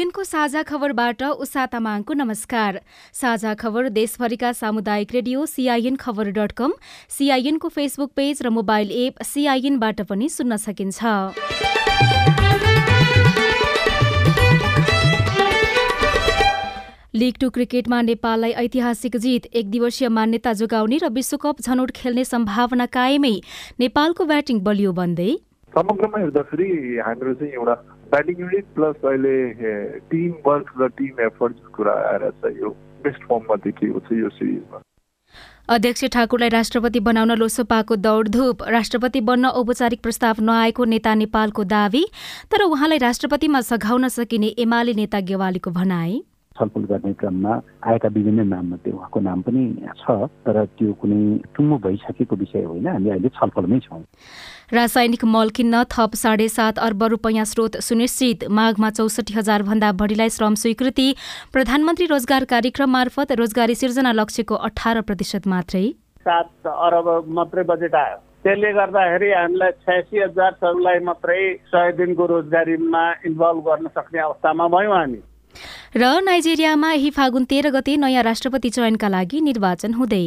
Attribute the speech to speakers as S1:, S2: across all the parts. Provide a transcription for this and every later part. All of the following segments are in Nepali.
S1: सीआईएनको साझा खबरबाट उषा तामाङको नमस्कार। साझा खबर देशभरिका सामुदायिक रेडियो सीआईएन खबर डट कम सीआईएनको फेसबुक पेज र मोबाइल एप सीआईएनबाट पनि सुन्न सकिन्छ। लिग टू क्रिकेटमा नेपाललाई ऐतिहासिक जित एक दिवसीय मान्यता जोगाउने र विश्वकप छनौट खेल्ने सम्भावना कायमै नेपालको ब्याटिङ बलियो बन्दै।
S2: समग्रमा हेर्दाखेरि हाम्रो चाहिँ एउटा ब्याटिङ युनिट प्लस अहिले टिम वर्क र टिम एफर्ट कुरा आएर छ यो बेस्ट फर्ममा देखिएको छ यो सिरिजमा
S1: अध्यक्ष ठाकुरलाई राष्ट्रपति बनाउन लोसपाको दौडधुप। राष्ट्रपति बन्न औपचारिक प्रस्ताव नआएको नेता नेपालको दावी तर उहाँलाई राष्ट्रपतिमा सघाउन सकिने एमाले नेता गेवालीको भनाई।
S3: छलफल गर्ने क्रममा आएका विभिन्न नाममध्ये उहाँको नाम पनि छ तर त्यो कुनै टुङ्गो भइसकेको विषय होइन। हामी अहिले छलफलमै छौँ।
S1: रासायनिक मल किन्न थप साढे सात अर्ब रुपियाँ स्रोत सुनिश्चित। माघमा चौसठी हजार भन्दा बढीलाई श्रम स्वीकृति। प्रधानमन्त्री रोजगार कार्यक्रम मार्फत रोजगारी सिर्जना लक्ष्यको अठार प्रतिशत मात्रै।
S4: सात अरब मात्रै बजेट आयो। त्यसले गर्दाखेरि हामीलाई छयासी हजारहरूलाई मात्रै सय दिनको रोजगारीमा इन्भल्भ गर्न सक्ने अवस्थामा भयौँ हामी।
S1: र नाइजेरियामा यही फागुन तेह्र गते नयाँ राष्ट्रपति चयनका लागि निर्वाचन हुँदै।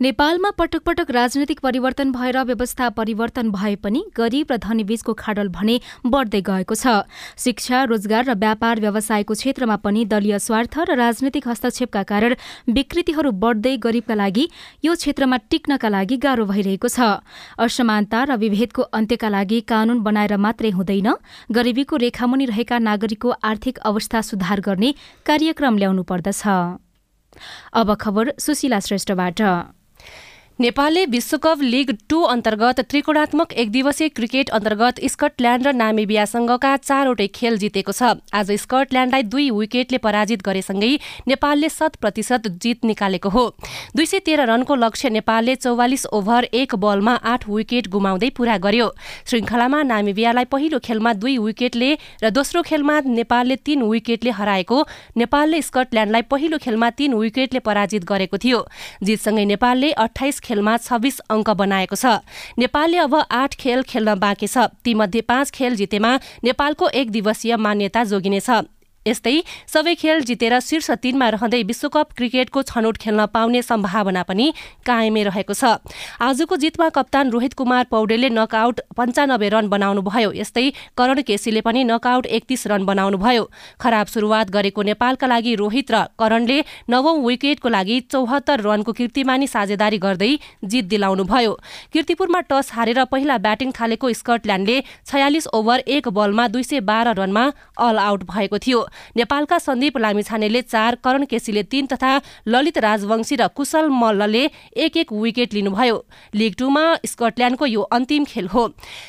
S1: नेपालमा पटक पटक राजनैतिक परिवर्तन भएर व्यवस्था परिवर्तन भए पनि गरीब र धनी बीचको खाडल भने बढ्दै गएको छ। शिक्षा रोजगार र व्यापार व्यवसायको क्षेत्रमा पनि दलीय स्वार्थ र राजनैतिक हस्तक्षेपका कारण विकृतिहरू बढ्दै गरीबका लागि यो क्षेत्रमा टिक्नका लागि गाह्रो भइरहेको छ। असमानता र विभेदको अन्त्यका लागि कानून बनाएर मात्रै हुँदैन गरिबीको रेखामुनि रहेका नागरिकको आर्थिक अवस्था सुधार गर्ने कार्यक्रम ल्याउनु पर्दछ। अब खबर सुशीला श्रेष्ठबाट।
S5: नेपालले विश्वकप लिग टू अन्तर्गत त्रिकोणात्मक एक दिवसीय क्रिकेट अन्तर्गत स्कटल्याण्ड र नामिबियासँगका चारवटै खेल जितेको छ। आज स्कटल्याण्डलाई दुई विकेटले पराजित गरेसँगै नेपालले शत प्रतिशत जित निकालेको हो। दुई सय तेह्र रनको लक्ष्य नेपालले चौवालिस ओभर एक बलमा आठ विकेट गुमाउँदै पूरा गर्यो। श्रृङ्खलामा नामिबियालाई पहिलो खेलमा दुई विकेटले र दोस्रो खेलमा नेपालले तीन विकेटले हराएको नेपालले स्कटल्याण्डलाई पहिलो खेलमा तीन विकेटले पराजित गरेको थियो। जितसँगै नेपालले अठाइस खेलमा छब्बिस अङ्क बनाएको छ। नेपालले अब आठ खेल खेल्न बाँकी छ। तीमध्ये पाँच खेल जितेमा नेपालको एक दिवसीय मान्यता जोगिनेछ। यस्तै सबै खेल जितेर शीर्ष तीनमा रहँदै विश्वकप क्रिकेटको छनौट खेल्न पाउने सम्भावना पनि कायमै रहेको छ। आजको जितमा कप्तान रोहित कुमार पौडेलले नकआउट पञ्चानब्बे रन बनाउनु भयो यस्तै करण केसीले पनि नकआउट एकतिस रन बनाउनु भयो खराब सुरुवात गरेको नेपालका लागि रोहित र करणले नवौं विकेटको लागि चौहत्तर रनको कीर्तिमानी साझेदारी गर्दै जित दिलाउनु भयो किर्तिपुरमा टस हारेर पहिला ब्याटिङ थालेको स्कटल्याण्डले छयालिस ओभर एक बलमा दुई सय बाह्र रनमा अल आउट भएको थियो। नेपालका सन्दीप लामिछानेले चार करण केसीले तीन तथा ललित राजवंशी र कुशल मल्लले एक एक विकेट लिनुभयो। लिग टूमा स्कटल्याण्डको यो अन्तिम खेल हो।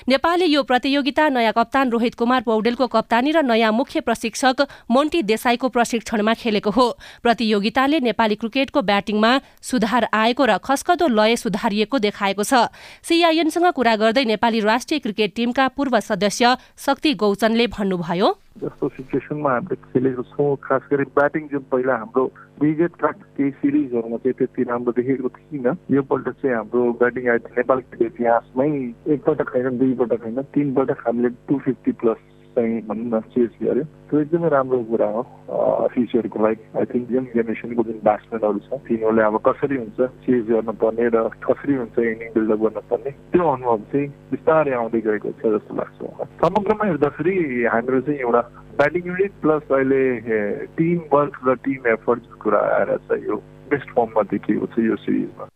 S5: नेपालले यो प्रतियोगिता नयाँ कप्तान रोहित कुमार पौडेलको कप्तानी र नयाँ मुख्य प्रशिक्षक मोन्टी देसाईको प्रशिक्षणमा खेलेको हो। प्रतियोगिताले नेपाली क्रिकेटको ब्याटिङमा सुधार आएको र खस्कदो लय सुधारिएको देखाएको छ। सिआइएनसँग कुरा गर्दै नेपाली राष्ट्रिय क्रिकेट टिमका पूर्व सदस्य शक्ति गौचनले भन्नुभयो
S2: जस्तो सिचुएसनमा हामीले खेलेको छौँ खास गरी ब्याटिङ जुन पहिला हाम्रो विगतका केही सिरिजहरूमा चाहिँ त्यति राम्रो देखेको थिइनँ। योपल्ट चाहिँ हाम्रो ब्याटिङ आयो नेपाल क्रिकेट इतिहासमै एकपटक होइन दुईपटक होइन तिनपटक हामीले टु फिफ्टी प्लस चाहिँ भनौँ न चेज गर्यो त्यो एकदमै राम्रो कुरा हो फ्युचरको लागि आई थिङ्क यङ जेनेरेसनको जुन ब्याट्सम्यानहरू छ तिनीहरूले अब कसरी हुन्छ चेज गर्नुपर्ने र कसरी हुन्छ इनिङ बिल्डअप गर्नुपर्ने त्यो अनुभव चाहिँ बिस्तारै आउँदै गएको छ जस्तो लाग्छ समग्रमा हेर्दाखेरि हाम्रो चाहिँ एउटा ब्याटिङ युनिट प्लस अहिले टिम वर्क र टिम एफर्ट कुरा आएर छ यो बेस्ट फर्ममा देखिएको छ यो सिरिजमा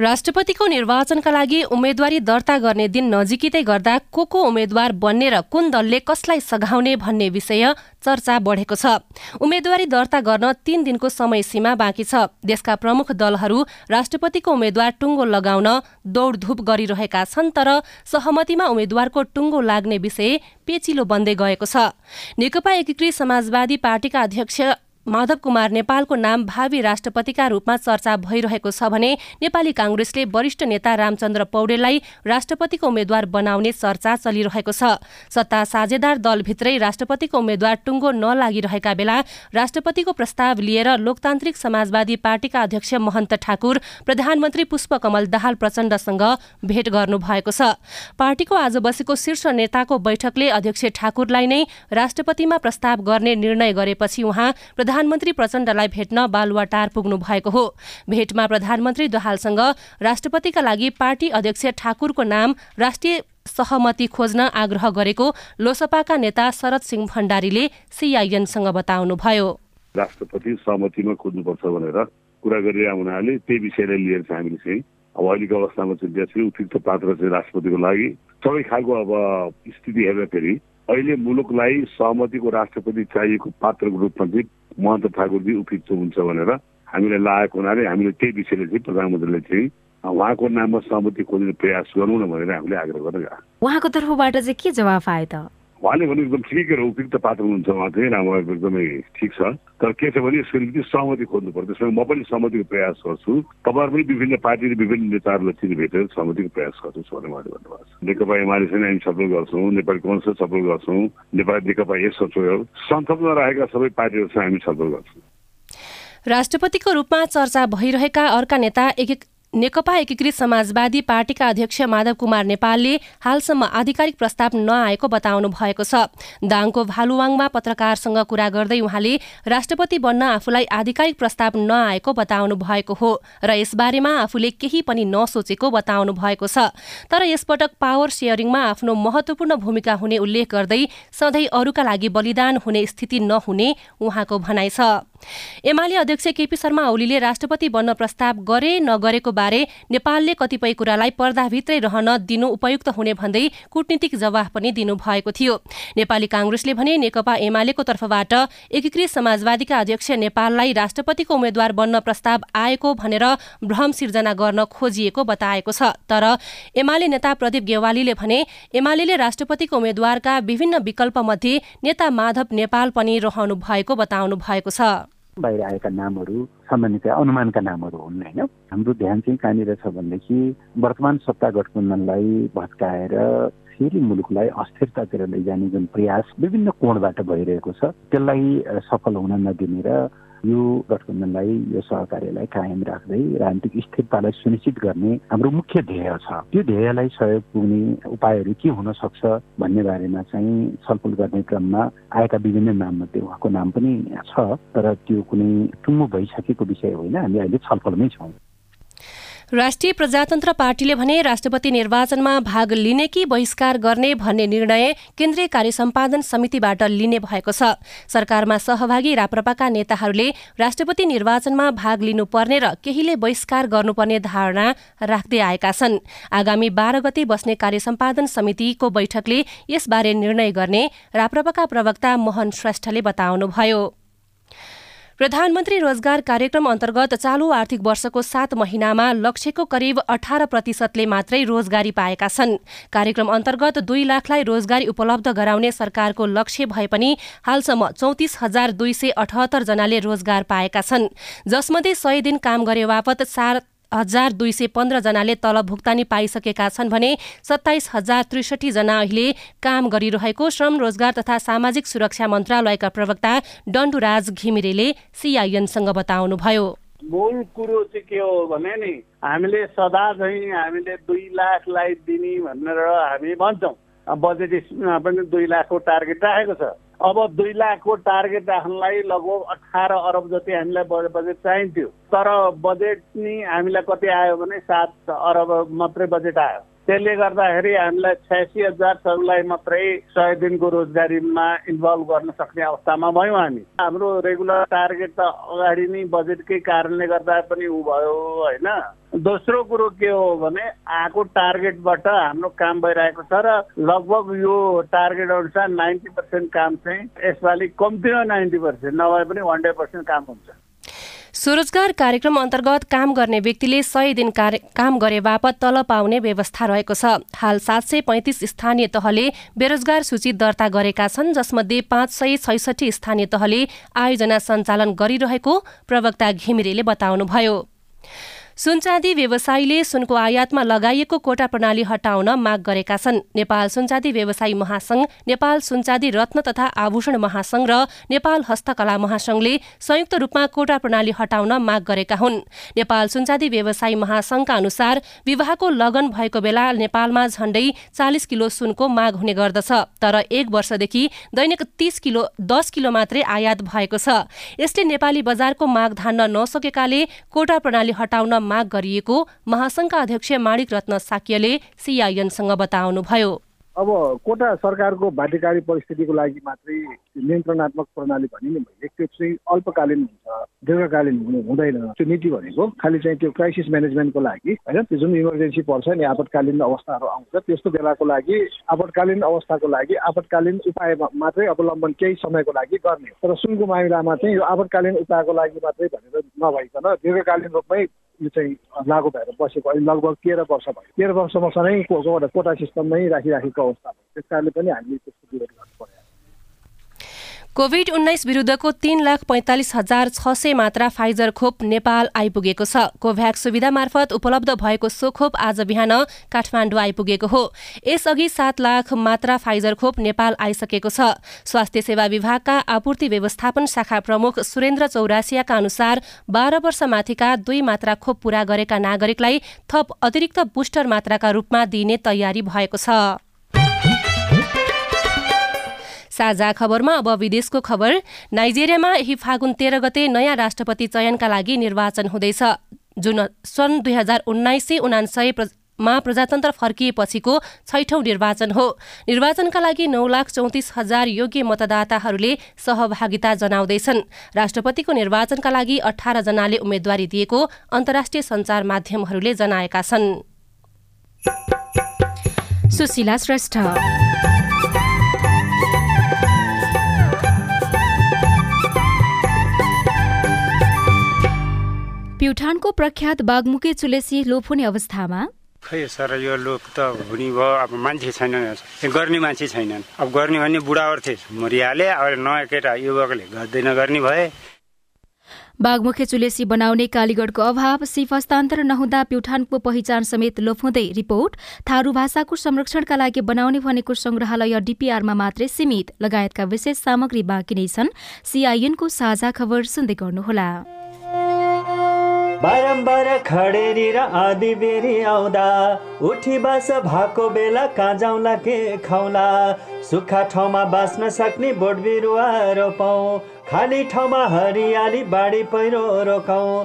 S5: राष्ट्रपतिको निर्वाचनका लागि उम्मेद्वारी दर्ता गर्ने दिन नजिकै गर्दा को को उम्मेद्वार बन्ने र कुन दलले कसलाई सघाउने भन्ने विषय चर्चा बढेको छ। उम्मेद्वारी दर्ता गर्न तीन दिनको समय सीमा बाँकी छ। देशका प्रमुख दलहरू राष्ट्रपतिको उम्मेद्वार टुङ्गो लगाउन दौडधुप गरिरहेका छन् तर सहमतिमा उम्मेद्वारको टुङ्गो लाग्ने विषय पेचिलो बन्दै गएको छ। नेकपा एकीकृत समाजवादी पार्टीका अध्यक्ष माधव कुमार नेपालको नाम भावी राष्ट्रपतिका रूपमा चर्चा भइरहेको छ भने नेपाली काङ्ग्रेसले वरिष्ठ नेता रामचन्द्र पौडेललाई राष्ट्रपतिको उम्मेद्वार बनाउने चर्चा चलिरहेको छ। सत्ता साझेदार दलभित्रै राष्ट्रपतिको उम्मेद्वार टुङ्गो नलागिरहेका बेला राष्ट्रपतिको प्रस्ताव लिएर लोकतान्त्रिक समाजवादी पार्टीका अध्यक्ष महन्त ठाकुर प्रधानमन्त्री पुष्पकमल दाहाल प्रचण्डसँग भेट गर्नुभएको छ। पार्टीको आज बसेको शीर्ष नेताको बैठकले अध्यक्ष ठाकुरलाई नै राष्ट्रपतिमा प्रस्ताव गर्ने निर्णय गरेपछि उहाँ प्रधानमन्त्री प्रचण्डलाई भेट्न बालुवाटार पुग्नु भएको हो। भेटमा प्रधानमन्त्री दोहालसँग राष्ट्रपतिका लागि पार्टी अध्यक्ष ठाकुरको नाम राष्ट्रिय सहमति खोज्न आग्रह गरेको लोसपाका नेता शरद सिंह भण्डारीले सिआइएनसँग बताउनुभयो।
S6: राष्ट्रपति सहमतिमा खोज्नुपर्छ भनेर कुरा गरिरहेको हुनाले त्यही विषयलाई लिएर चाहिँ हामीले चाहिँ अब अहिलेको अवस्थामा चाहिँ उपयुक्त पात्र चाहिँ राष्ट्रपतिको लागि सबै खालको अब स्थिति हेर्दाखेरि अहिले मुलुकलाई सहमतिको राष्ट्रपति चाहिएको पात्रको रूपमा चाहिँ महन्त ठाकुरजी उपयुक्त हुन्छ भनेर हामीलाई लागेको हुनाले हामीले त्यही विषयले चाहिँ प्रधानमन्त्रीले चाहिँ उहाँको नाममा सहमति खोज्ने प्रयास गरौँ न भनेर हामीले आग्रह गरेर
S1: उहाँको तर्फबाट चाहिँ के जवाफ आयो त?
S6: उहाँले भने एकदम ठिकै र उपयुक्त पात्र हुनुहुन्छ उहाँ चाहिँ राम्रो एकदमै ठिक छ। तर के छ भने यसको निम्ति सहमति खोज्नु पर्छ। त्यसमा म पनि सहमतिको प्रयास गर्छु। तपाईँहरू पनि विभिन्न पार्टी विभिन्न नेताहरूलाई चिनी भेटेर सहमतिको प्रयास गर्छु भनेर उहाँले भन्नुभएको छ। नेकपा एमालेसँग हामी छलफल गर्छौँ नेपाली कङ्ग्रेससँग छलफल गर्छौँ नेपाली नेकपा यस संसदमा रहेका सबै पार्टीहरूसँग हामी छलफल गर्छौँ।
S5: राष्ट्रपतिको रूपमा चर्चा भइरहेका अर्का नेता नेकपा एकीकृत समाजवादी पार्टीका अध्यक्ष माधव कुमार नेपालले हालसम्म आधिकारिक प्रस्ताव नआएको बताउनु भएको छ। दाङको भालुवाङमा पत्रकारसँग कुरा गर्दै उहाँले राष्ट्रपति बन्न आफूलाई आधिकारिक प्रस्ताव नआएको बताउनु भएको हो र यसबारेमा आफूले केही पनि नसोचेको बताउनु भएको छ। तर यसपटक पावर सेयरिङमा आफ्नो महत्वपूर्ण भूमिका हुने उल्लेख गर्दै सधैँ अरूका लागि बलिदान हुने स्थिति नहुने उहाँको भनाइ छ। एमाले अध्यक्ष केपी शर्मा ओलीले राष्ट्रपति बन्न प्रस्ताव गरे नगरेको बारे नेपालले कतिपय कुरालाई पर्दाभित्रै रहन दिनु उपयुक्त हुने भन्दै कूटनीतिक जवाफ पनि दिनुभएको थियो। नेपाली काङ्ग्रेसले भने नेकपा एमालेको तर्फबाट एकीकृत समाजवादीका अध्यक्ष नेपाललाई राष्ट्रपतिको उम्मेद्वार बन्न प्रस्ताव आएको भनेर भ्रम सिर्जना गर्न खोजिएको बताएको छ। तर एमाले नेता प्रदीप गेवालीले भने एमाले राष्ट्रपतिको उम्मेद्वारका विभिन्न विकल्पमध्ये नेता माधव नेपाल पनि रहनु भएको बताउनु भएको छ।
S3: बाहिर आएका नामहरू सामान्यतया अनुमानका नामहरू हुन् होइन? हाम्रो ध्यान चाहिँ कहाँनिर छ भनेदेखि वर्तमान सत्ता गठबन्धनलाई भत्काएर फेरि मुलुकलाई अस्थिरतातिर लैजाने जुन प्रयास विभिन्न कोणबाट भइरहेको छ त्यसलाई सफल हुन नदिने र यो गठबन्धनलाई यो सहकार्यलाई कायम राख्दै राजनीतिक स्थिरतालाई सुनिश्चित गर्ने हाम्रो मुख्य ध्येय छ। त्यो ध्येयलाई सहयोग पुग्ने उपायहरू के हुन सक्छ भन्ने बारेमा चाहिँ छलफल गर्ने क्रममा आएका विभिन्न नाममध्ये उहाँको नाम पनि छ तर त्यो कुनै टुङ्गो भइसकेको विषय होइन। हामी अहिले छलफलमै छौँ।
S5: राष्ट्रिय प्रजातन्त्र पार्टीले भने राष्ट्रपति निर्वाचनमा भाग लिने कि बहिष्कार गर्ने भन्ने निर्णय केन्द्रीय कार्य सम्पादन समितिबाट लिने भएको छ। सरकारमा सहभागी राप्रपाका नेताहरूले राष्ट्रपति निर्वाचनमा भाग लिनुपर्ने र केहीले बहिष्कार गर्नुपर्ने धारणा राख्दै आएका छन्। आगामी बाह्र गते बस्ने कार्य सम्पादन समितिको बैठकले यसबारे निर्णय गर्ने राप्रपाका प्रवक्ता मोहन श्रेष्ठले बताउनुभयो। प्रधानमन्त्री रोजगार कार्यक्रम अन्तर्गत चालू आर्थिक वर्षको सात महिनामा लक्ष्यको करिब अठार प्रतिशतले मात्रै रोजगारी पाएका छन्। कार्यक्रम अन्तर्गत दुई लाखलाई रोजगारी उपलब्ध गराउने सरकारको लक्ष्य भए पनि हालसम्म चौतिस हजार दुई सय अठहत्तर जनाले रोजगार पाएका छन्। जसमध्ये सय दिन काम गरे बापत सात हजार दुई सय पन्ध्रजनाले तलब भुक्तानी पाइसकेका छन् भने सत्ताइस हजार त्रिसठीजना अहिले काम गरिरहेको श्रम रोजगार तथा सामाजिक सुरक्षा मन्त्रालयका प्रवक्ता डन्डुराज घिमिरेले सिआइएनसँग बताउनुभयो।
S4: मूल कुरो चाहिँ के हो भने नि हामीले सदा चाहिँ हामीले दुई लाखलाई दिने भनेर हामी भन्छौँ। बजेट पनि दुई लाखको टार्गेट राखेको छ। अब दुई लाखको टार्गेट राख्नलाई लगभग अठार अरब जति हामीलाई बजेट चाहिन्थ्यो। तर बजेट नि हामीलाई कति आयो भने सात अरब मात्रै बजेट आयो। त्यसले गर्दाखेरि हामीलाई छयासी हजारहरूलाई मात्रै सय दिनको रोजगारीमा इन्भल्भ गर्न सक्ने अवस्थामा भयौँ हामी। हाम्रो रेगुलर टार्गेट त अगाडि नै बजेटकै कारणले गर्दा पनि ऊ भयो होइन? दोस्रो कुरो के हो भने आएको टार्गेटबाट हाम्रो काम भइरहेको छ र लगभग यो टार्गेट अनुसार नाइन्टी पर्सेन्ट काम चाहिँ यसपालि कम्तीमा नाइन्टी पर्सेन्ट नभए पनि हन्ड्रेड पर्सेन्ट काम हुन्छ।
S5: स्वरोजगार कार्यक्रम अन्तर्गत काम गर्ने व्यक्तिले सय दिन काम गरे बापत तल पाउने व्यवस्था रहेको छ। हाल सात सय पैँतिस स्थानीय तहले बेरोजगार सूची दर्ता गरेका छन् जसमध्ये पाँच सय छैसठी स्थानीय तहले आयोजना सञ्चालन गरिरहेको प्रवक्ता घिमिरेले बताउनुभयो। सुनचाँदी व्यवसायीले सुनको आयातमा लगाइएको कोटा प्रणाली हटाउन माग गरेका छन्। नेपाल सुनचाँदी व्यवसायी महासंघ नेपाल सुनचाँदी रत्न तथा आभूषण महासंघ र नेपाल हस्तकला महासंघले संयुक्त रूपमा कोटा प्रणाली हटाउन माग गरेका हुन्। नेपाल सुनचाँदी व्यवसायी महासंघका अनुसार विवाहको लगन भएको बेला नेपालमा झण्डै चालिस किलो सुनको माग हुने गर्दछ तर एक वर्षदेखि दैनिक तीस किलो दस किलो मात्रै आयात भएको छ। यसले नेपाली बजारको माग धान्न नसकेकाले कोटा प्रणाली हटाउन माग गरिएको महासंघका अध्यक्ष माणिक रत्न साक्यले सिआइएनसँग बताउनुभयो।
S7: अब कोटा सरकारको बाध्यकारी परिस्थितिको लागि मात्रै नियन्त्रणात्मक प्रणाली भने त्यो चाहिँ अल्पकालीन हुन्छ दीर्घकालीन हुनु हुँदैन त्यो नीति भनेको। खालि चाहिँ त्यो क्राइसिस म्यानेजमेन्टको लागि होइन त्यो जुन इमर्जेन्सी पर्छ नि आपतकालीन अवस्थाहरू आउँछ त्यस्तो बेलाको लागि आपतकालीन अवस्थाको लागि आपतकालीन उपाय मात्रै अवलम्बन केही समयको लागि गर्ने तर सुनको मामिलामा चाहिँ यो आपतकालीन उपायको लागि मात्रै भनेर नभइकन दीर्घकालीन रूपमै यो चाहिँ लागु भएर बसेको अहिले लगभग तेह्र वर्ष भयो। तेह्र वर्षमा नै कोटा सिस्टममै राखिराखेको अवस्था भयो। त्यस कारणले पनि हामीले त्यस्तो विरोध गर्नु पर्यो।
S5: कोभिड उन्नाइस विरुद्धको तीन लाख पैंतालिस हजार छ सय मात्रा फाइजर खोप नेपाल आइपुगेको छ। कोभ्याक्स सुविधा मार्फत उपलब्ध भएको सो खोप आज बिहान काठमाडौँ आइपुगेको हो। यसअघि सात लाख मात्रा फाइजर खोप नेपाल आइसकेको छ। स्वास्थ्य सेवा विभागका आपूर्ति व्यवस्थापन शाखा प्रमुख सुरेन्द्र चौरासियाका अनुसार बाह्र वर्षमाथिका दुई मात्रा खोप पूरा गरेका नागरिकलाई थप अतिरिक्त बुस्टर मात्राका रूपमा दिइने तयारी भएको छ। साझा खबरमा अब विदेशको खबर। नाइजेरियामा यही फागुन तेह्र गते नयाँ राष्ट्रपति चयनका लागि निर्वाचन हुँदैछ। जुन सन् दुई हजार उन्नाइस सय मा प्रजातन्त्र फर्किएपछिको छैठौं निर्वाचन हो। निर्वाचनका लागि नौ लाख चौतिस हजार योग्य मतदाताहरूले सहभागिता जनाउँदैछन्। राष्ट्रपतिको निर्वाचनका लागि अठार जनाले उम्मेद्वारी दिएको अन्तर्राष्ट्रिय सञ्चार माध्यमहरूले जनाएका छन्।
S1: सुशीला श्रेष्ठ। प्युठानको प्रख्यात बागमुके चुलेसी लोप हुने अवस्थामा?
S8: खै सर यो लोप त हुने भयो अब मान्छे छैन गर्ने मान्छे छैनन्। अब गर्ने भने बुढावर्थे मरिहाले अब नयाँ केटा युवकले गर्दैन गर्ने भए।
S1: बागमुखे चुलेसी बनाउने कालीगढको अभाव सिफ हस्तान्तरण नहुँदा प्युठानको पहिचान समेत लोप हुँदै रिपोर्ट। थारू भाषाको संरक्षणका लागि बनाउने भनेको संग्रहालय डिपिआरमा मात्रै सीमित। लगायतका विशेष सामग्री बाँकी नै छन्। सीआईएनको साझा खबर सुन्दै गर्नुहोला।
S9: बारम्बार खडेरी र आदि बेरी आउँदा उठी बास भएको बेला कहाँ जाउँला के खाउला। सुक्खा ठाउँमा बाँच्न सक्ने बोट बिरुवा रोपौँ खाली ठाउँमा हरियाली बाढी पहिरो रोकाउँ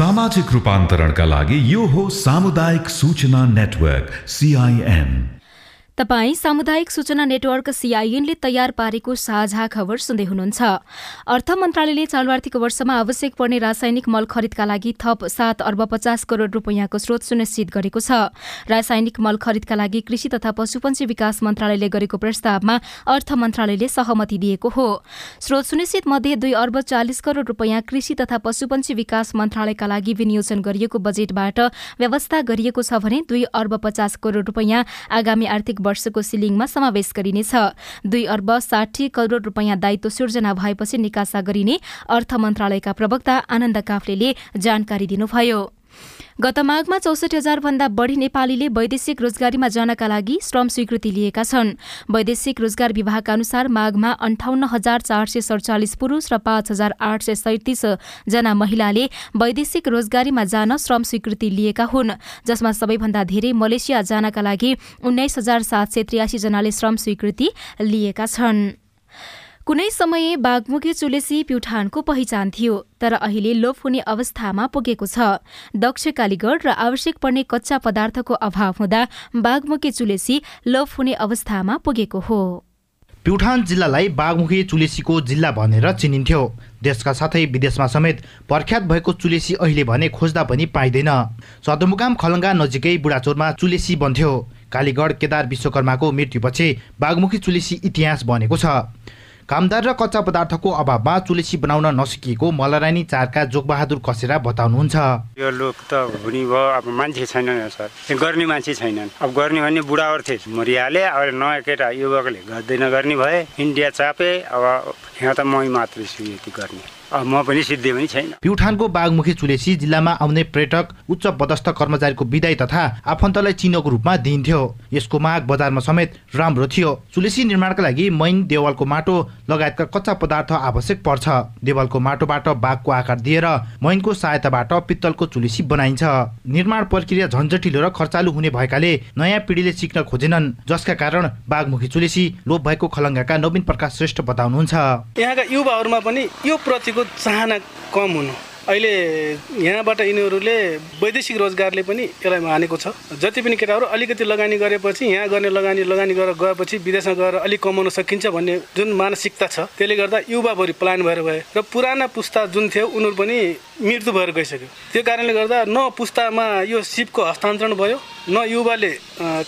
S10: सामाजिक रूपांतरण का लगी यो हो सामुदायिक सूचना नेटवर्क सिआइएन
S1: तपाई सामुदायिक सूचना नेटवर्क सीआईएनले तयार पारेको साझा खबर सुन्दै हुनुहुन्छ। अर्थ मन्त्रालयले चालु आर्थिक वर्षमा आवश्यक पर्ने रासायनिक मल खरिदका लागि थप सात अर्ब पचास करोड़ रूपियाँको स्रोत सुनिश्चित गरेको छ। रासायनिक मल खरिदका लागि कृषि तथा पशुपन्छी विकास मन्त्रालयले गरेको प्रस्तावमा अर्थ मन्त्रालयले सहमति दिएको हो। स्रोत सुनिश्चित मध्ये दुई अर्ब चालिस करोड़ रूपियाँ कृषि तथा पशुपन्छी विकास मन्त्रालयका लागि विनियोजन गरिएको बजेटबाट व्यवस्था गरिएको छ भने दुई अर्ब पचास करोड़ रूपियाँ आगामी आर्थिक वर्षको सिलिङमा समावेश गरिनेछ। दुई अर्ब साठी करोड़ रूपियाँ दायित्व सिर्जना भएपछि निकासा गरिने अर्थ मन्त्रालयका प्रवक्ता आनन्द काफ्लेले जानकारी दिनुभयो। गत माघमा चौसठी हजार भन्दा बढ़ी नेपालीले वैदेशिक रोजगारीमा जानका लागि श्रम स्वीकृति लिएका छन्। वैदेशिक रोजगार विभागका अनुसार माघमा अन्ठाउन्न हजार चार सय सडचालिस पुरूष र पाँच हजार आठ सय सैतिस जना महिलाले वैदेशिक रोजगारीमा जान श्रम स्वीकृति लिएका हुन्। जसमा सबैभन्दा धेरै मलेसिया जानका लागि उन्नाइस हजार सात सय त्रियासी जनाले श्रम स्वीकृति लिएका छन्। कुनै समय बागमुखे चुलेसी प्युठानको पहिचान थियो तर अहिले लोप हुने अवस्थामा पुगेको छ। दक्ष कालीगढ र आवश्यक पर्ने कच्चा पदार्थको अभाव हुँदा बागमुखे चुलेसी लोप हुने अवस्थामा पुगेको हो।
S11: प्युठान जिल्लालाई बागमुखी चुलेसीको जिल्ला भनेर चिनिन्थ्यो। देशका साथै विदेशमा समेत प्रख्यात भएको चुलेसी अहिले भने खोज्दा पनि पाइँदैन। सदरमुकाम खलङ्गा नजिकै बुढाचोरमा चुलेसी बन्थ्यो। कालीगढ केदार विश्वकर्माको मृत्युपछि बागमुखी चुलेसी इतिहास बनेको छ। कामदार र कच्चा पदार्थको अभावमा चुलेसी बनाउन नसकिएको मलरानी चारका जोगबहादुर कसेरा बताउनुहुन्छ।
S8: यो लोक त हुने भयो अब मान्छे छैनन् सर। गर्ने मान्छे छैनन्। अब गर्ने भने बुढावर्थे मरिहाले अब नयाँ केटा युवकले गर्दैन गर्ने भए इन्डिया चापे अब यहाँ त मै मात्रै छु यति गर्ने। म पनि सिद्धि पनि छैन।
S11: प्युठानको बागमुखी चुलेसी जिल्लामा आउने पर्यटक उच्च पदस्थ कर्मचारीको विदाई तथा आफन्तलाई चिन्हको रूपमा दिइन्थ्यो। यसको माग बजारमा समेत राम्रो थियो। चुलेसी निर्माणका लागि मैन देवालको माटो लगायतका कच्चा पदार्थ आवश्यक पर्छ। देवालको माटोबाट बाघको आकार दिएर मैनको सहायताबाट पित्तलको चुलेसी बनाइन्छ। निर्माण प्रक्रिया झन्झटिलो र खर्चालु हुने भएकाले नयाँ पिँढीले सिक्न खोजेनन् जसका कारण बागमुखी चुलेसी लोप भएको खलङ्गाका नवीन प्रकाश श्रेष्ठ बताउनुहुन्छ।
S12: यहाँका युवाहरूमा पनि यो प्रतिको चाहना कम हुनु। अहिले यहाँबाट यिनीहरूले वैदेशिक रोजगारले पनि यसलाई मानेको छ। जति पनि केटाहरू अलिकति लगानी गरेपछि यहाँ गर्ने लगानी लगानी गरेर गएपछि विदेशमा गएर अलिक कमाउन सकिन्छ भन्ने जुन मानसिकता छ त्यसले गर्दा युवाभरि प्लान भएर गए र पुराना पुस्ता जुन थियो उनीहरू पनि मृत्यु भएर गइसक्यो। त्यो कारणले गर्दा न पुस्तामा यो सिपको हस्तान्तरण भयो न युवाले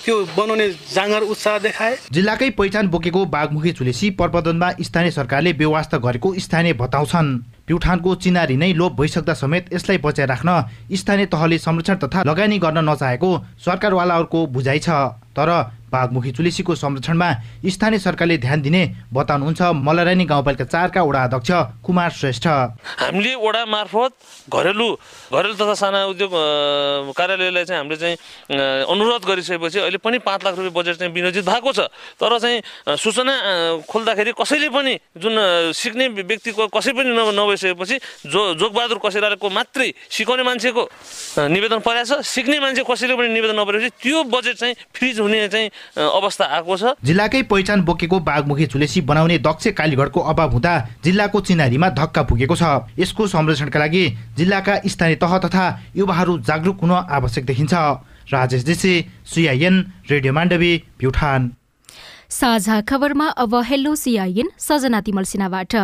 S12: त्यो बनाउने जाँगर उत्साह देखाए।
S11: जिल्लाकै पहिचान बोकेको बागमुखी चुलेसी प्रबन्धनमा स्थानीय सरकारले व्यवस्था गरेको स्थानीय बताउँछन्। प्युठानको चिनारी नै लोप भइसक्दा समेत यसलाई बचाइ राख्न स्थानीय तहले संरक्षण तथा लगानी गर्न नचाहेको सरकारवालाहरूको बुझाइ छ। तर बाघमुखी चुलेसीको संरक्षणमा स्थानीय सरकारले ध्यान दिने बताउनुहुन्छ मलरानी गाउँपालिका चारका वडा अध्यक्ष कुमार श्रेष्ठ।
S13: हामीले वडा मार्फत घरेलु घरेलु तथा साना उद्योग कार्यालयलाई चाहिँ हामीले चाहिँ अनुरोध गरिसकेपछि अहिले पनि पाँच लाख रुपियाँ बजेट चाहिँ विनियोजित भएको छ। तर चाहिँ सूचना खोल्दाखेरि कसैले पनि जुन सिक्ने व्यक्तिको कसै पनि नभइसकेपछि जो जोगबहादुर कसेराको मात्रै सिकाउने मान्छेको निवेदन परेको सिक्ने मान्छे कसैले पनि निवेदन नपरेपछि त्यो बजेट चाहिँ फ्रिज हुने चाहिँ अवस्था आएको छ।
S11: जिल्लाकै पहिचान बोकेको बाघमुखी चुलेसी बनाउने दक्ष कालीगढको अभाव हुँदा जिल्लाको चिनारीमा धक्का पुगेको छ। यसको संरक्षणका लागि जिल्लाका स्थानीय तह तथा युवाहरू जागरुक हुन आवश्यक देखिन्छ। राजेश देशी सिआइएन रेडियो माण्डवी प्युठान।
S1: साझा खबरमा अब हेलो सिआइएन सजना तिमल सिन्हाबाट।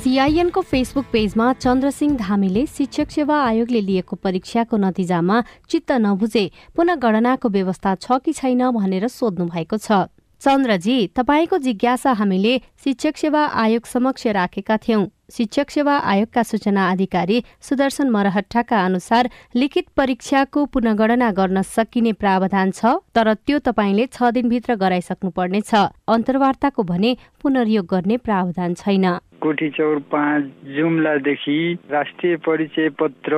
S14: सिआइएनको फेसबुक पेजमा चन्द्रसिंह धामीले शिक्षक सेवा आयोगले लिएको परीक्षाको नतिजामा चित्त नबुझे पुनः गणनाको व्यवस्था छ कि छैन भनेर सोध्नु भएको छ। चन्द्रजी तपाईँको जिज्ञासा हामीले शिक्षक सेवा आयोग समक्ष राखेका थियौं। शिक्षक सेवा आयोगका सूचना अधिकारी सुदर्शन मरहट्टाका अनुसार लिखित परीक्षाको पुनगणना गर्न सकिने प्रावधान छ तर त्यो तपाईँले छ दिनभित्र गराइसक्नुपर्नेछ। अन्तर्वार्ताको भने पुनर्योग गर्ने प्रावधान छैन।
S15: कोठी चौर पाँच जुम्लादेखि राष्ट्रिय परिचय पत्र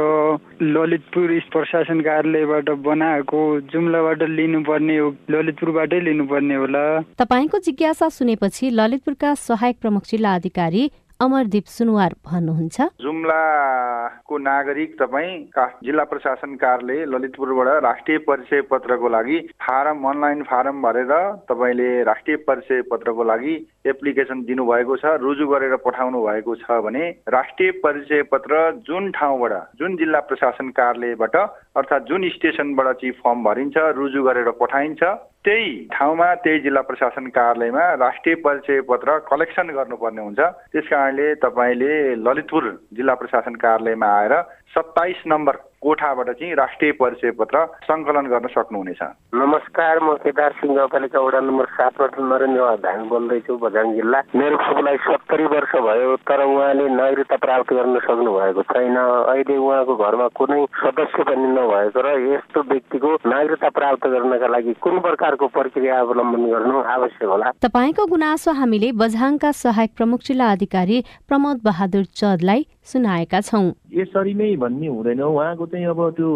S15: ललितपुर प्रशासन कार्यालयबाट बनाएको जुम्लाबाट लिनुपर्ने हो ललितपुरबाटै लिनुपर्ने होला।
S14: तपाईँको जिज्ञासा सुनेपछि ललितपुरका सहायक प्रमुख जिल्ला अधिकारी अमरदीप सुनवार भन्नुहुन्छ।
S16: जुम्लाको नागरिक तपाईँ जिल्ला प्रशासन कार्यालय ललितपुरबाट राष्ट्रिय परिचय पत्रको लागि फारम अनलाइन फारम भरेर तपाईँले राष्ट्रिय परिचय पत्रको लागि एप्लिकेसन दिनुभएको छ रुजु गरेर पठाउनु भएको छ भने राष्ट्रिय परिचय पत्र जुन ठाउँबाट जुन जिल्ला प्रशासन कार्यालयबाट अर्थात् जुन स्टेसनबाट चाहिँ फर्म भरिन्छ रुजु गरेर पठाइन्छ। त्यही ठाउँमा त्यही जिल्ला प्रशासन कार्यालयमा राष्ट्रिय परिचय पत्र कलेक्सन गर्नुपर्ने हुन्छ। त्यस कारणले तपाईँले ललितपुर जिल्ला प्रशासन कार्यालयमा आएर सत्ताइस नम्बर कोठाबाट चाहिँ राष्ट्रिय परिचय पत्र सङ्कलन गर्न सक्नुहुनेछ।
S17: नमस्कार म केदार सिंह गाउँपालिका वडा नम्बर सातबाट नरेन्द्र धामी बोल्दैछु बझाङ जिल्ला। मेरो बाबुलाई सत्तरी वर्ष भयो तर उहाँले नागरिकता प्राप्त गर्न सक्नु भएको छैन। अहिले उहाँको घरमा कुनै सदस्य पनि नभएको र यस्तो व्यक्तिको नागरिकता प्राप्त गर्नका लागि कुन प्रकारको प्रक्रिया अवलम्बन गर्नु आवश्यक होला?
S14: तपाईँको गुनासो हामीले बझाङका सहायक प्रमुख जिल्ला अधिकारी प्रमोद बहादुर चदलाई सुनाएका छौँ।
S2: यसरी नै भन्ने हुँदैन। उहाँको चाहिँ अब त्यो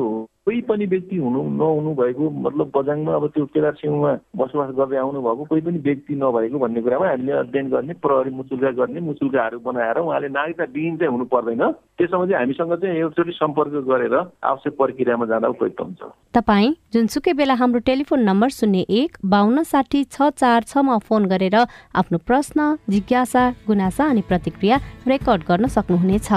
S2: कोही पनि व्यक्ति हुनु नहुनु भएको मतलब बजाङमा अब त्यो केदार सिंहमा बसोबास गर्दै आउनु भएको कोही पनि व्यक्ति नभएको भन्ने कुरामा हामीले अध्ययन गर्ने प्रहरी मुचुल्का गर्ने मुचुल्काहरू बनाएर उहाँले नागरिकता विहीन चाहिँ हुनु पर्दैन। त्यसमा चाहिँ हामीसँग चाहिँ एकचोटि सम्पर्क गरेर आवश्यक प्रक्रियामा जाँदा उपयुक्त हुन्छ।
S14: तपाईँ जुनसुकै बेला हाम्रो टेलिफोन नम्बर शून्य एक बाहन्न साठी छ चार छमा फोन गरेर आफ्नो प्रश्न जिज्ञासा गुनासा अनि प्रतिक्रिया रेकर्ड गर्न सक्नुहुनेछ।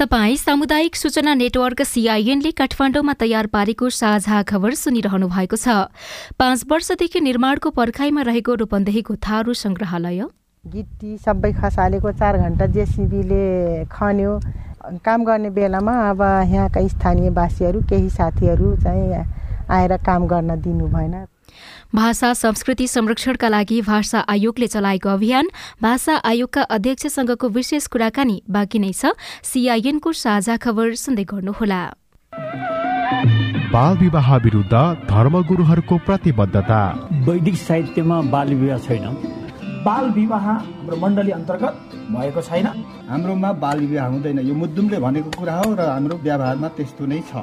S1: तपाई सामुदायिक सूचना नेटवर्क सीआईएनले काठमाडौँमा तयार पारेको साझा खबर सुनिरहनु भएको छ। पाँच वर्षदेखि निर्माणको पर्खाइमा रहेको रूपन्देहीको थारू संग्रहालय
S18: गिटी सबै खसालेको चार घन्टा जेसिबीले खन्यो। काम गर्ने बेलामा अब यहाँका स्थानीय वासीहरू केही साथीहरू चाहिँ आएर काम गर्न दिनु भएन।
S1: भाषा संस्कृति संरक्षणका लागि भाषा आयोगले चलाएको अभियान भाषा आयोगका अध्यक्षसँगको विशेष कुराकानी बाँकी नै छ। सीआईएनको साझा खबर सुन्दै गर्नुहोला।
S19: बाल विवाह विरुद्ध धर्मगुरुहरूको प्रतिबद्धता।
S20: वैदिक साहित्यमा बाल विवाह छैन। बाल विवाह हाम्रो मण्डली अन्तर्गत भएको छैन।
S21: हाम्रोमा बाल विवाह हुँदैन। यो मुद्दुमले भनेको कुरा हो र हाम्रो व्यवहारमा त्यस्तो नै छ।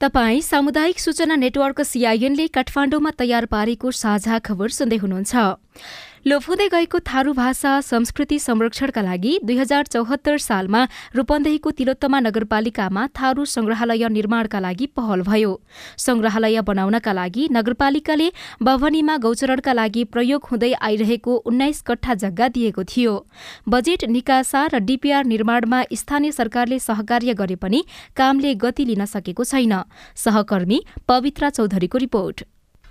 S1: तपाई सामुदायिक सूचना नेटवर्क सीआईएनले काठमाडौँमा तयार पारेको साझा खबर सुन्दै हुनुहुन्छ। लोप गएको थारू भाषा संस्कृति संरक्षणका लागि दुई हजार चौहत्तर सालमा रूपन्देहीको तिलोत्तमा नगरपालिकामा थारू संग्रहालय निर्माणका लागि पहल भयो। संग्रहालय बनाउनका लागि नगरपालिकाले भवनीमा गौचरणका लागि प्रयोग हुँदै आइरहेको उन्नाइस कट्ठा जग्गा दिएको थियो। बजेट निकासा र डीपीआर निर्माणमा स्थानीय सरकारले सहकार्य गरे पनि कामले गति लिन सकेको छैन। सहकर्मी पवित्रा चौधरीको रिपोर्ट।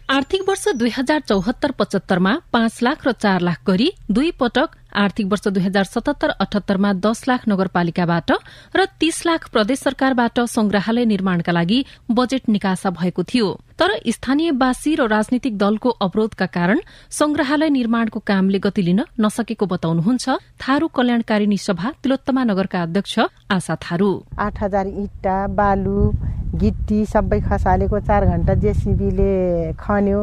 S22: आर्थिक वर्ष दुई हजार चौहत्तर पचहत्तरमा पाँच लाख र चार लाख गरी दुई पटक आर्थिक वर्ष दुई हजार सतहत्तर अठहत्तरमा दस लाख नगरपालिकाबाट र तीस लाख प्रदेश सरकारबाट संग्रहालय निर्माणका लागि बजेट निकासा भएको थियो। तर स्थानीयवासी र राजनीतिक दलको अवरोधका कारण संग्रहालय निर्माणको कामले गति लिन नसकेको बताउनुहुन्छ थारू कल्याणकारिणी सभा तिलोत्तमा नगरका अध्यक्ष आशा थारू।
S18: आठ हजार इट्टा बालु गिट्टी सबै खसालेको चार घन्टा जेसिबीले खन्यो।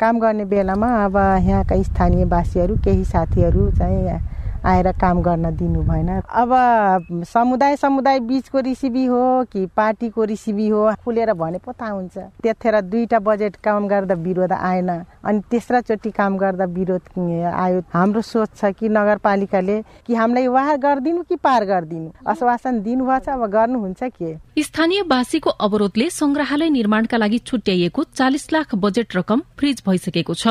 S18: काम गर्ने बेलामा अब यहाँका स्थानीयवासीहरू केही साथीहरू चाहिँ आएर काम गर्न दिनु भएन। अब समुदाय समुदाय बिचको रिसिभी हो कि पार्टीको रिसिभी हो खुलेर भने पो थाहा हुन्छ। त्यतिखेर दुईवटा बजेट काम गर्दा विरोध आएन। अनि तेस्राचोटि काम गर्दा विरोध आयो। हाम्रो सोच छ कि नगरपालिकाले कि हामीलाई वाह गरिदिनु कि पार गरिदिनु? आश्वासन दिनुभएछ अब गर्नुहुन्छ के?
S22: स्थानीयवासीको अवरोधले संग्रहालय निर्माणका लागि छुट्याइएको चालिस लाख बजेट रकम फ्रिज भइसकेको छ।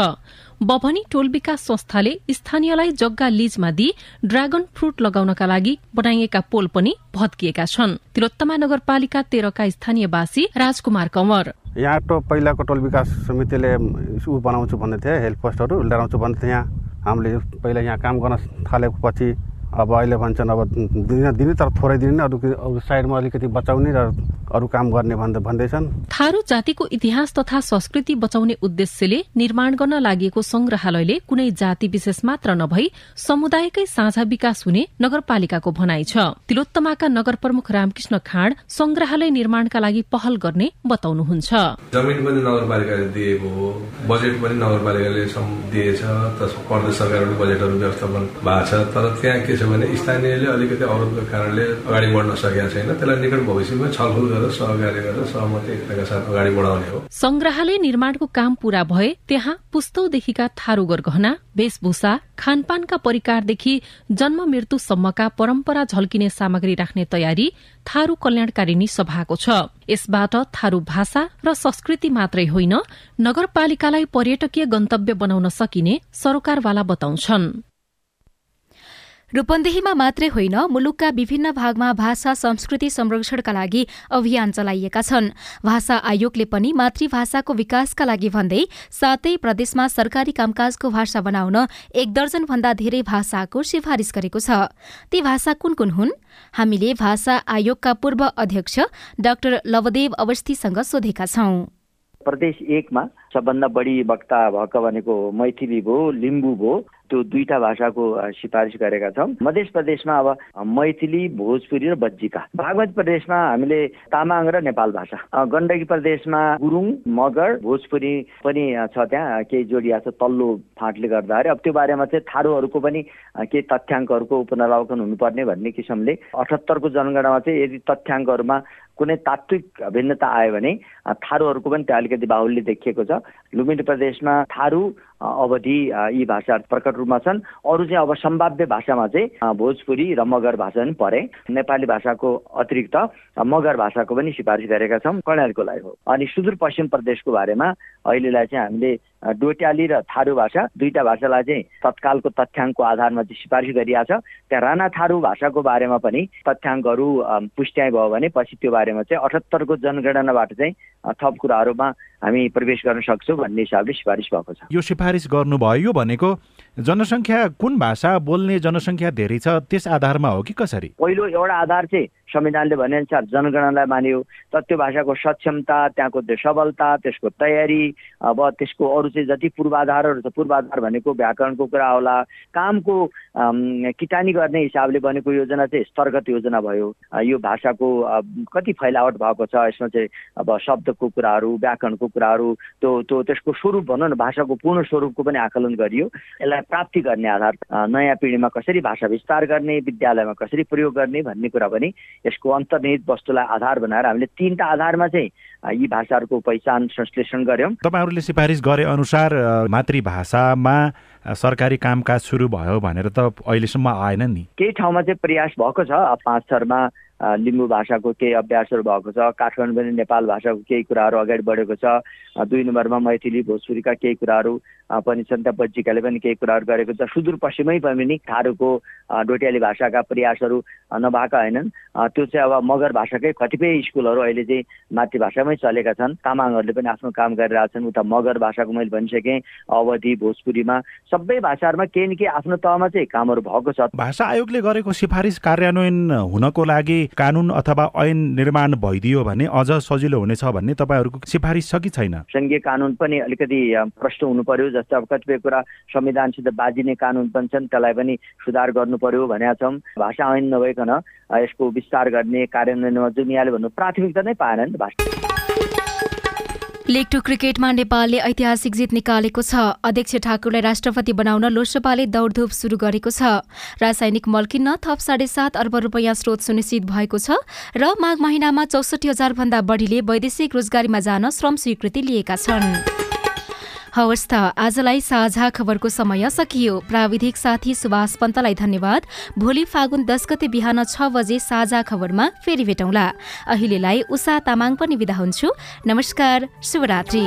S22: बभनी टोल विकास संस्थाले स्थानीयलाई जग्गा लिजमा दिई ड्रागन फ्रूट लगाउनका लागि बनाइएका पोल पनि भत्किएका छन्। तिलोत्तमा नगरपालिका तेह्रका स्थानीयवासी राजकुमार कंवर।
S23: यहाँ तो पहिलाको टोल विकास समितिले ऊ बनाउँछु भन्दै थिए हेल्थ पोस्टहरू डराउँछु भन्दै थिए यहाँ। हामीले पहिला यहाँ काम गर्न थालेपछि अब अहिले भन्छन् अब दिन दिने तर थोरै दिने अरू अरू साइडमा अलिकति बचाउने र अरू काम गर्ने भन्दै भन्दैछन्।
S22: थारू जातिको इतिहास तथा संस्कृति बचाउने उद्देश्यले निर्माण गर्न लागि संग्रहालयले कुनै जाति विशेष मात्र नभई समुदायकै साझा विकास हुने नगरपालिकाको भनाइ छ। तिलोत्तमाका नगर प्रमुख रामकृष्ण खाँड संग्रहालय निर्माणका लागि पहल गर्ने बताउनुहुन्छ।
S24: जमिन पनि नगरपालिकाले दिएको हो बजेट पनि नगरपालिकाले दिएछ प्रदेश सरकारको बजेटहरू व्यवस्थापन भएको छ तर त्यहाँ के छ भने स्थानीयले अलिकति अवरोधको कारणले अगाडि बढ्न सकेका छैन। त्यसलाई निकट भविष्यमा छलफल गरेर सहकार्य गरेर सहमति एकताका साथ अगाडि बढाउने हो।
S22: संग्रहालय निर्माणको काम पूरा भए त्यहाँ पुस्तौदेखिका थारू गहना वेशभूषा खानपानका परिकारदेखि जन्म मृत्युसम्मका परम्परा झल्किने सामग्री राख्ने तयारी थारू कल्याणकारिणी सभाको छ। यसबाट थारू भाषा र संस्कृति मात्रै होइन नगरपालिकालाई पर्यटकीय गन्तव्य बनाउन सकिने सरोकारवाला बताउँछन्।
S1: रूपन्देहीमा मात्रै होइन मुलुकका विभिन्न भागमा भाषा संस्कृति संरक्षणका लागि अभियान चलाइएका छन्। भाषा आयोगले पनि मातृभाषाको विकासका लागि भन्दै सातै प्रदेशमा सरकारी कामकाजको भाषा बनाउन एक दर्जन भन्दा धेरै भाषाको सिफारिश गरेको छ। ती भाषा कुन कुन हुन्? हामीले भाषा आयोगका पूर्व अध्यक्ष डाक्टर लवदेव अवस्थीसँग सोधेका छौं।
S25: सबभन्दा बढी वक्ता भएको भनेको मैथिली भयो लिम्बू भयो त्यो दुईटा भाषाको सिफारिस गरेका छौँ। मध्य प्रदेशमा अब मैथिली भोजपुरी र बज्जिका। बागमती प्रदेशमा हामीले तामाङ र नेपाल भाषा। गण्डकी प्रदेशमा गुरुङ मगर भोजपुरी पनि छ त्यहाँ। केही जोडिया छ तल्लो फाँटले गर्दाखेरि। अब त्यो बारेमा चाहिँ थारूहरूको पनि केही तथ्याङ्कहरूको उपनावलोकन हुनुपर्ने भन्ने किसिमले अठहत्तरको जनगणनामा चाहिँ यदि तथ्याङ्कहरूमा कुनै तात्विक भिन्नता आयो भने थारूहरूको पनि त्यहाँ अलिकति बाहुल्य देखिएको छ। लुम्बिनी प्रदेशमा थारू अवधि यी भाषा प्रकट रूपमा छन्। अरू चाहिँ अब सम्भाव्य भाषामा चाहिँ भोजपुरी र मगर भाषा पनि परे नेपाली भाषाको अतिरिक्त मगर भाषाको पनि सिफारिस गरेका छौँ। कर्णालीको लागि हो। अनि सुदूरपश्चिम प्रदेशको बारेमा अहिलेलाई चाहिँ हामीले डोट्याली र थारू भाषा दुईटा भाषालाई चाहिँ तत्कालको तथ्याङ्कको आधारमा चाहिँ सिफारिस गरिएको छ। त्यहाँ राणा थारू भाषाको बारेमा पनि तथ्याङ्कहरू पुष्ट्याइ भयो भने पछि त्यो बारेमा चाहिँ अठहत्तरको जनगणनाबाट चाहिँ थप कुराहरूमा हामी प्रवेश गर्न सक्छौँ भन्ने हिसाबले सिफारिस भएको छ।
S26: सिफारिस गर्नुभयो भनेको जनसङ्ख्या कुन भाषा बोल्ने जनसङ्ख्या धेरै छ त्यस आधारमा हो कि कसरी?
S25: पहिलो एउटा आधार चाहिँ संविधानले भनेअनुसार जनगणनालाई मान्यो तर त्यो भाषाको सक्षमता त्यहाँको सबलता त्यसको तयारी अब त्यसको अरू चाहिँ जति पूर्वाधारहरू छ पूर्वाधार भनेको व्याकरणको कुरा होला कामको किटानी गर्ने हिसाबले बनेको योजना चाहिँ स्तरगत योजना भयो। यो भाषाको कति फैलावट भएको छ यसमा चाहिँ अब शब्दको कुराहरू व्याकरणको कुराहरू त्यो त्यो त्यसको स्वरूप भनौँ न भाषाको पूर्ण स्वरूपको पनि आकलन गरियो। यसलाई प्राप्ति गर्ने आधार नयाँ पिँढीमा कसरी भाषा विस्तार गर्ने विद्यालयमा कसरी प्रयोग गर्ने भन्ने कुरा पनि यसको अन्तर्निहित वस्तुलाई आधार बनाएर हामीले तिनवटा आधारमा चाहिँ यी भाषाहरूको पहिचान संश्लेषण गऱ्यौँ।
S26: तपाईँहरूले सिफारिस गरे अनुसार मातृभाषामा सरकारी कामकाज सुरु भयो भनेर त अहिलेसम्म आएन नि।
S25: केही ठाउँमा चाहिँ प्रयास भएको छ। पाँच थरमा लिम्बू भाषाको केही अभ्यासहरू भएको छ। काठमाडौँ पनि नेपाल भाषाको केही कुराहरू अगाडि बढेको छ। दुई नम्बरमा मैथिली भोजपुरीका केही कुराहरू पनि छन् त्यहाँ बज्जिकाले पनि केही कुराहरू गरेको छ। सुदूरपश्चिमै पनि थारूको डोटियाली भाषाका प्रयासहरू नभएका होइनन्। त्यो चाहिँ अब मगर भाषाकै कतिपय स्कुलहरू अहिले चाहिँ मातृभाषामै चलेका छन्। तामाङहरूले पनि आफ्नो काम गरिरहेछन् उता मगर भाषाको मैले भनिसकेँ अवधि भोजपुरीमा। सबै भाषाहरूमा केही न केही आफ्नो तहमा चाहिँ कामहरू भएको छ।
S26: भाषा आयोगले गरेको सिफारिस कार्यान्वयन हुनको लागि कानुन अथवा ऐन निर्माण भइदियो भने अझ सजिलो हुनेछ भन्ने तपाईँहरूको सिफारिस छ कि छैन?
S25: सङ्घीय कानुन पनि अलिकति प्रष्ट हुनु पर्यो जस्तो अब कतिपय कुरा संविधानसित बाजिने कानुन पनि छन् त्यसलाई पनि सुधार गर्नु पर्यो भनेका छौँ। भाषा ऐन नभइकन यसको विस्तार गर्ने कार्यान्वयनमा जुन यहाँले भन्नु प्राथमिकता नै पाएन नि भाषा।
S1: लेग टू क्रिकेटमा नेपालले ऐतिहासिक जित निकालेको छ। अध्यक्ष ठाकुरलाई राष्ट्रपति बनाउन लोकसभाले दौडधुप शुरू गरेको छ। रासायनिक मल किन्न थप साढे सात अर्ब रूपियाँ स्रोत सुनिश्चित भएको छ र माघ महिनामा चौसठी हजार भन्दा बढीले वैदेशिक रोजगारीमा जान श्रम स्वीकृति लिएका छन्। हवस् त आजलाई साझा खबरको समय सकियो। प्राविधिक साथी सुभाष पन्तलाई धन्यवाद। भोलि फागुन दस गते बिहान छ बजे साझा खबरमा फेरि भेटौँला। अहिलेलाई उषा तामाङ पनि विदा हुन्छु। नमस्कार शुभरात्री।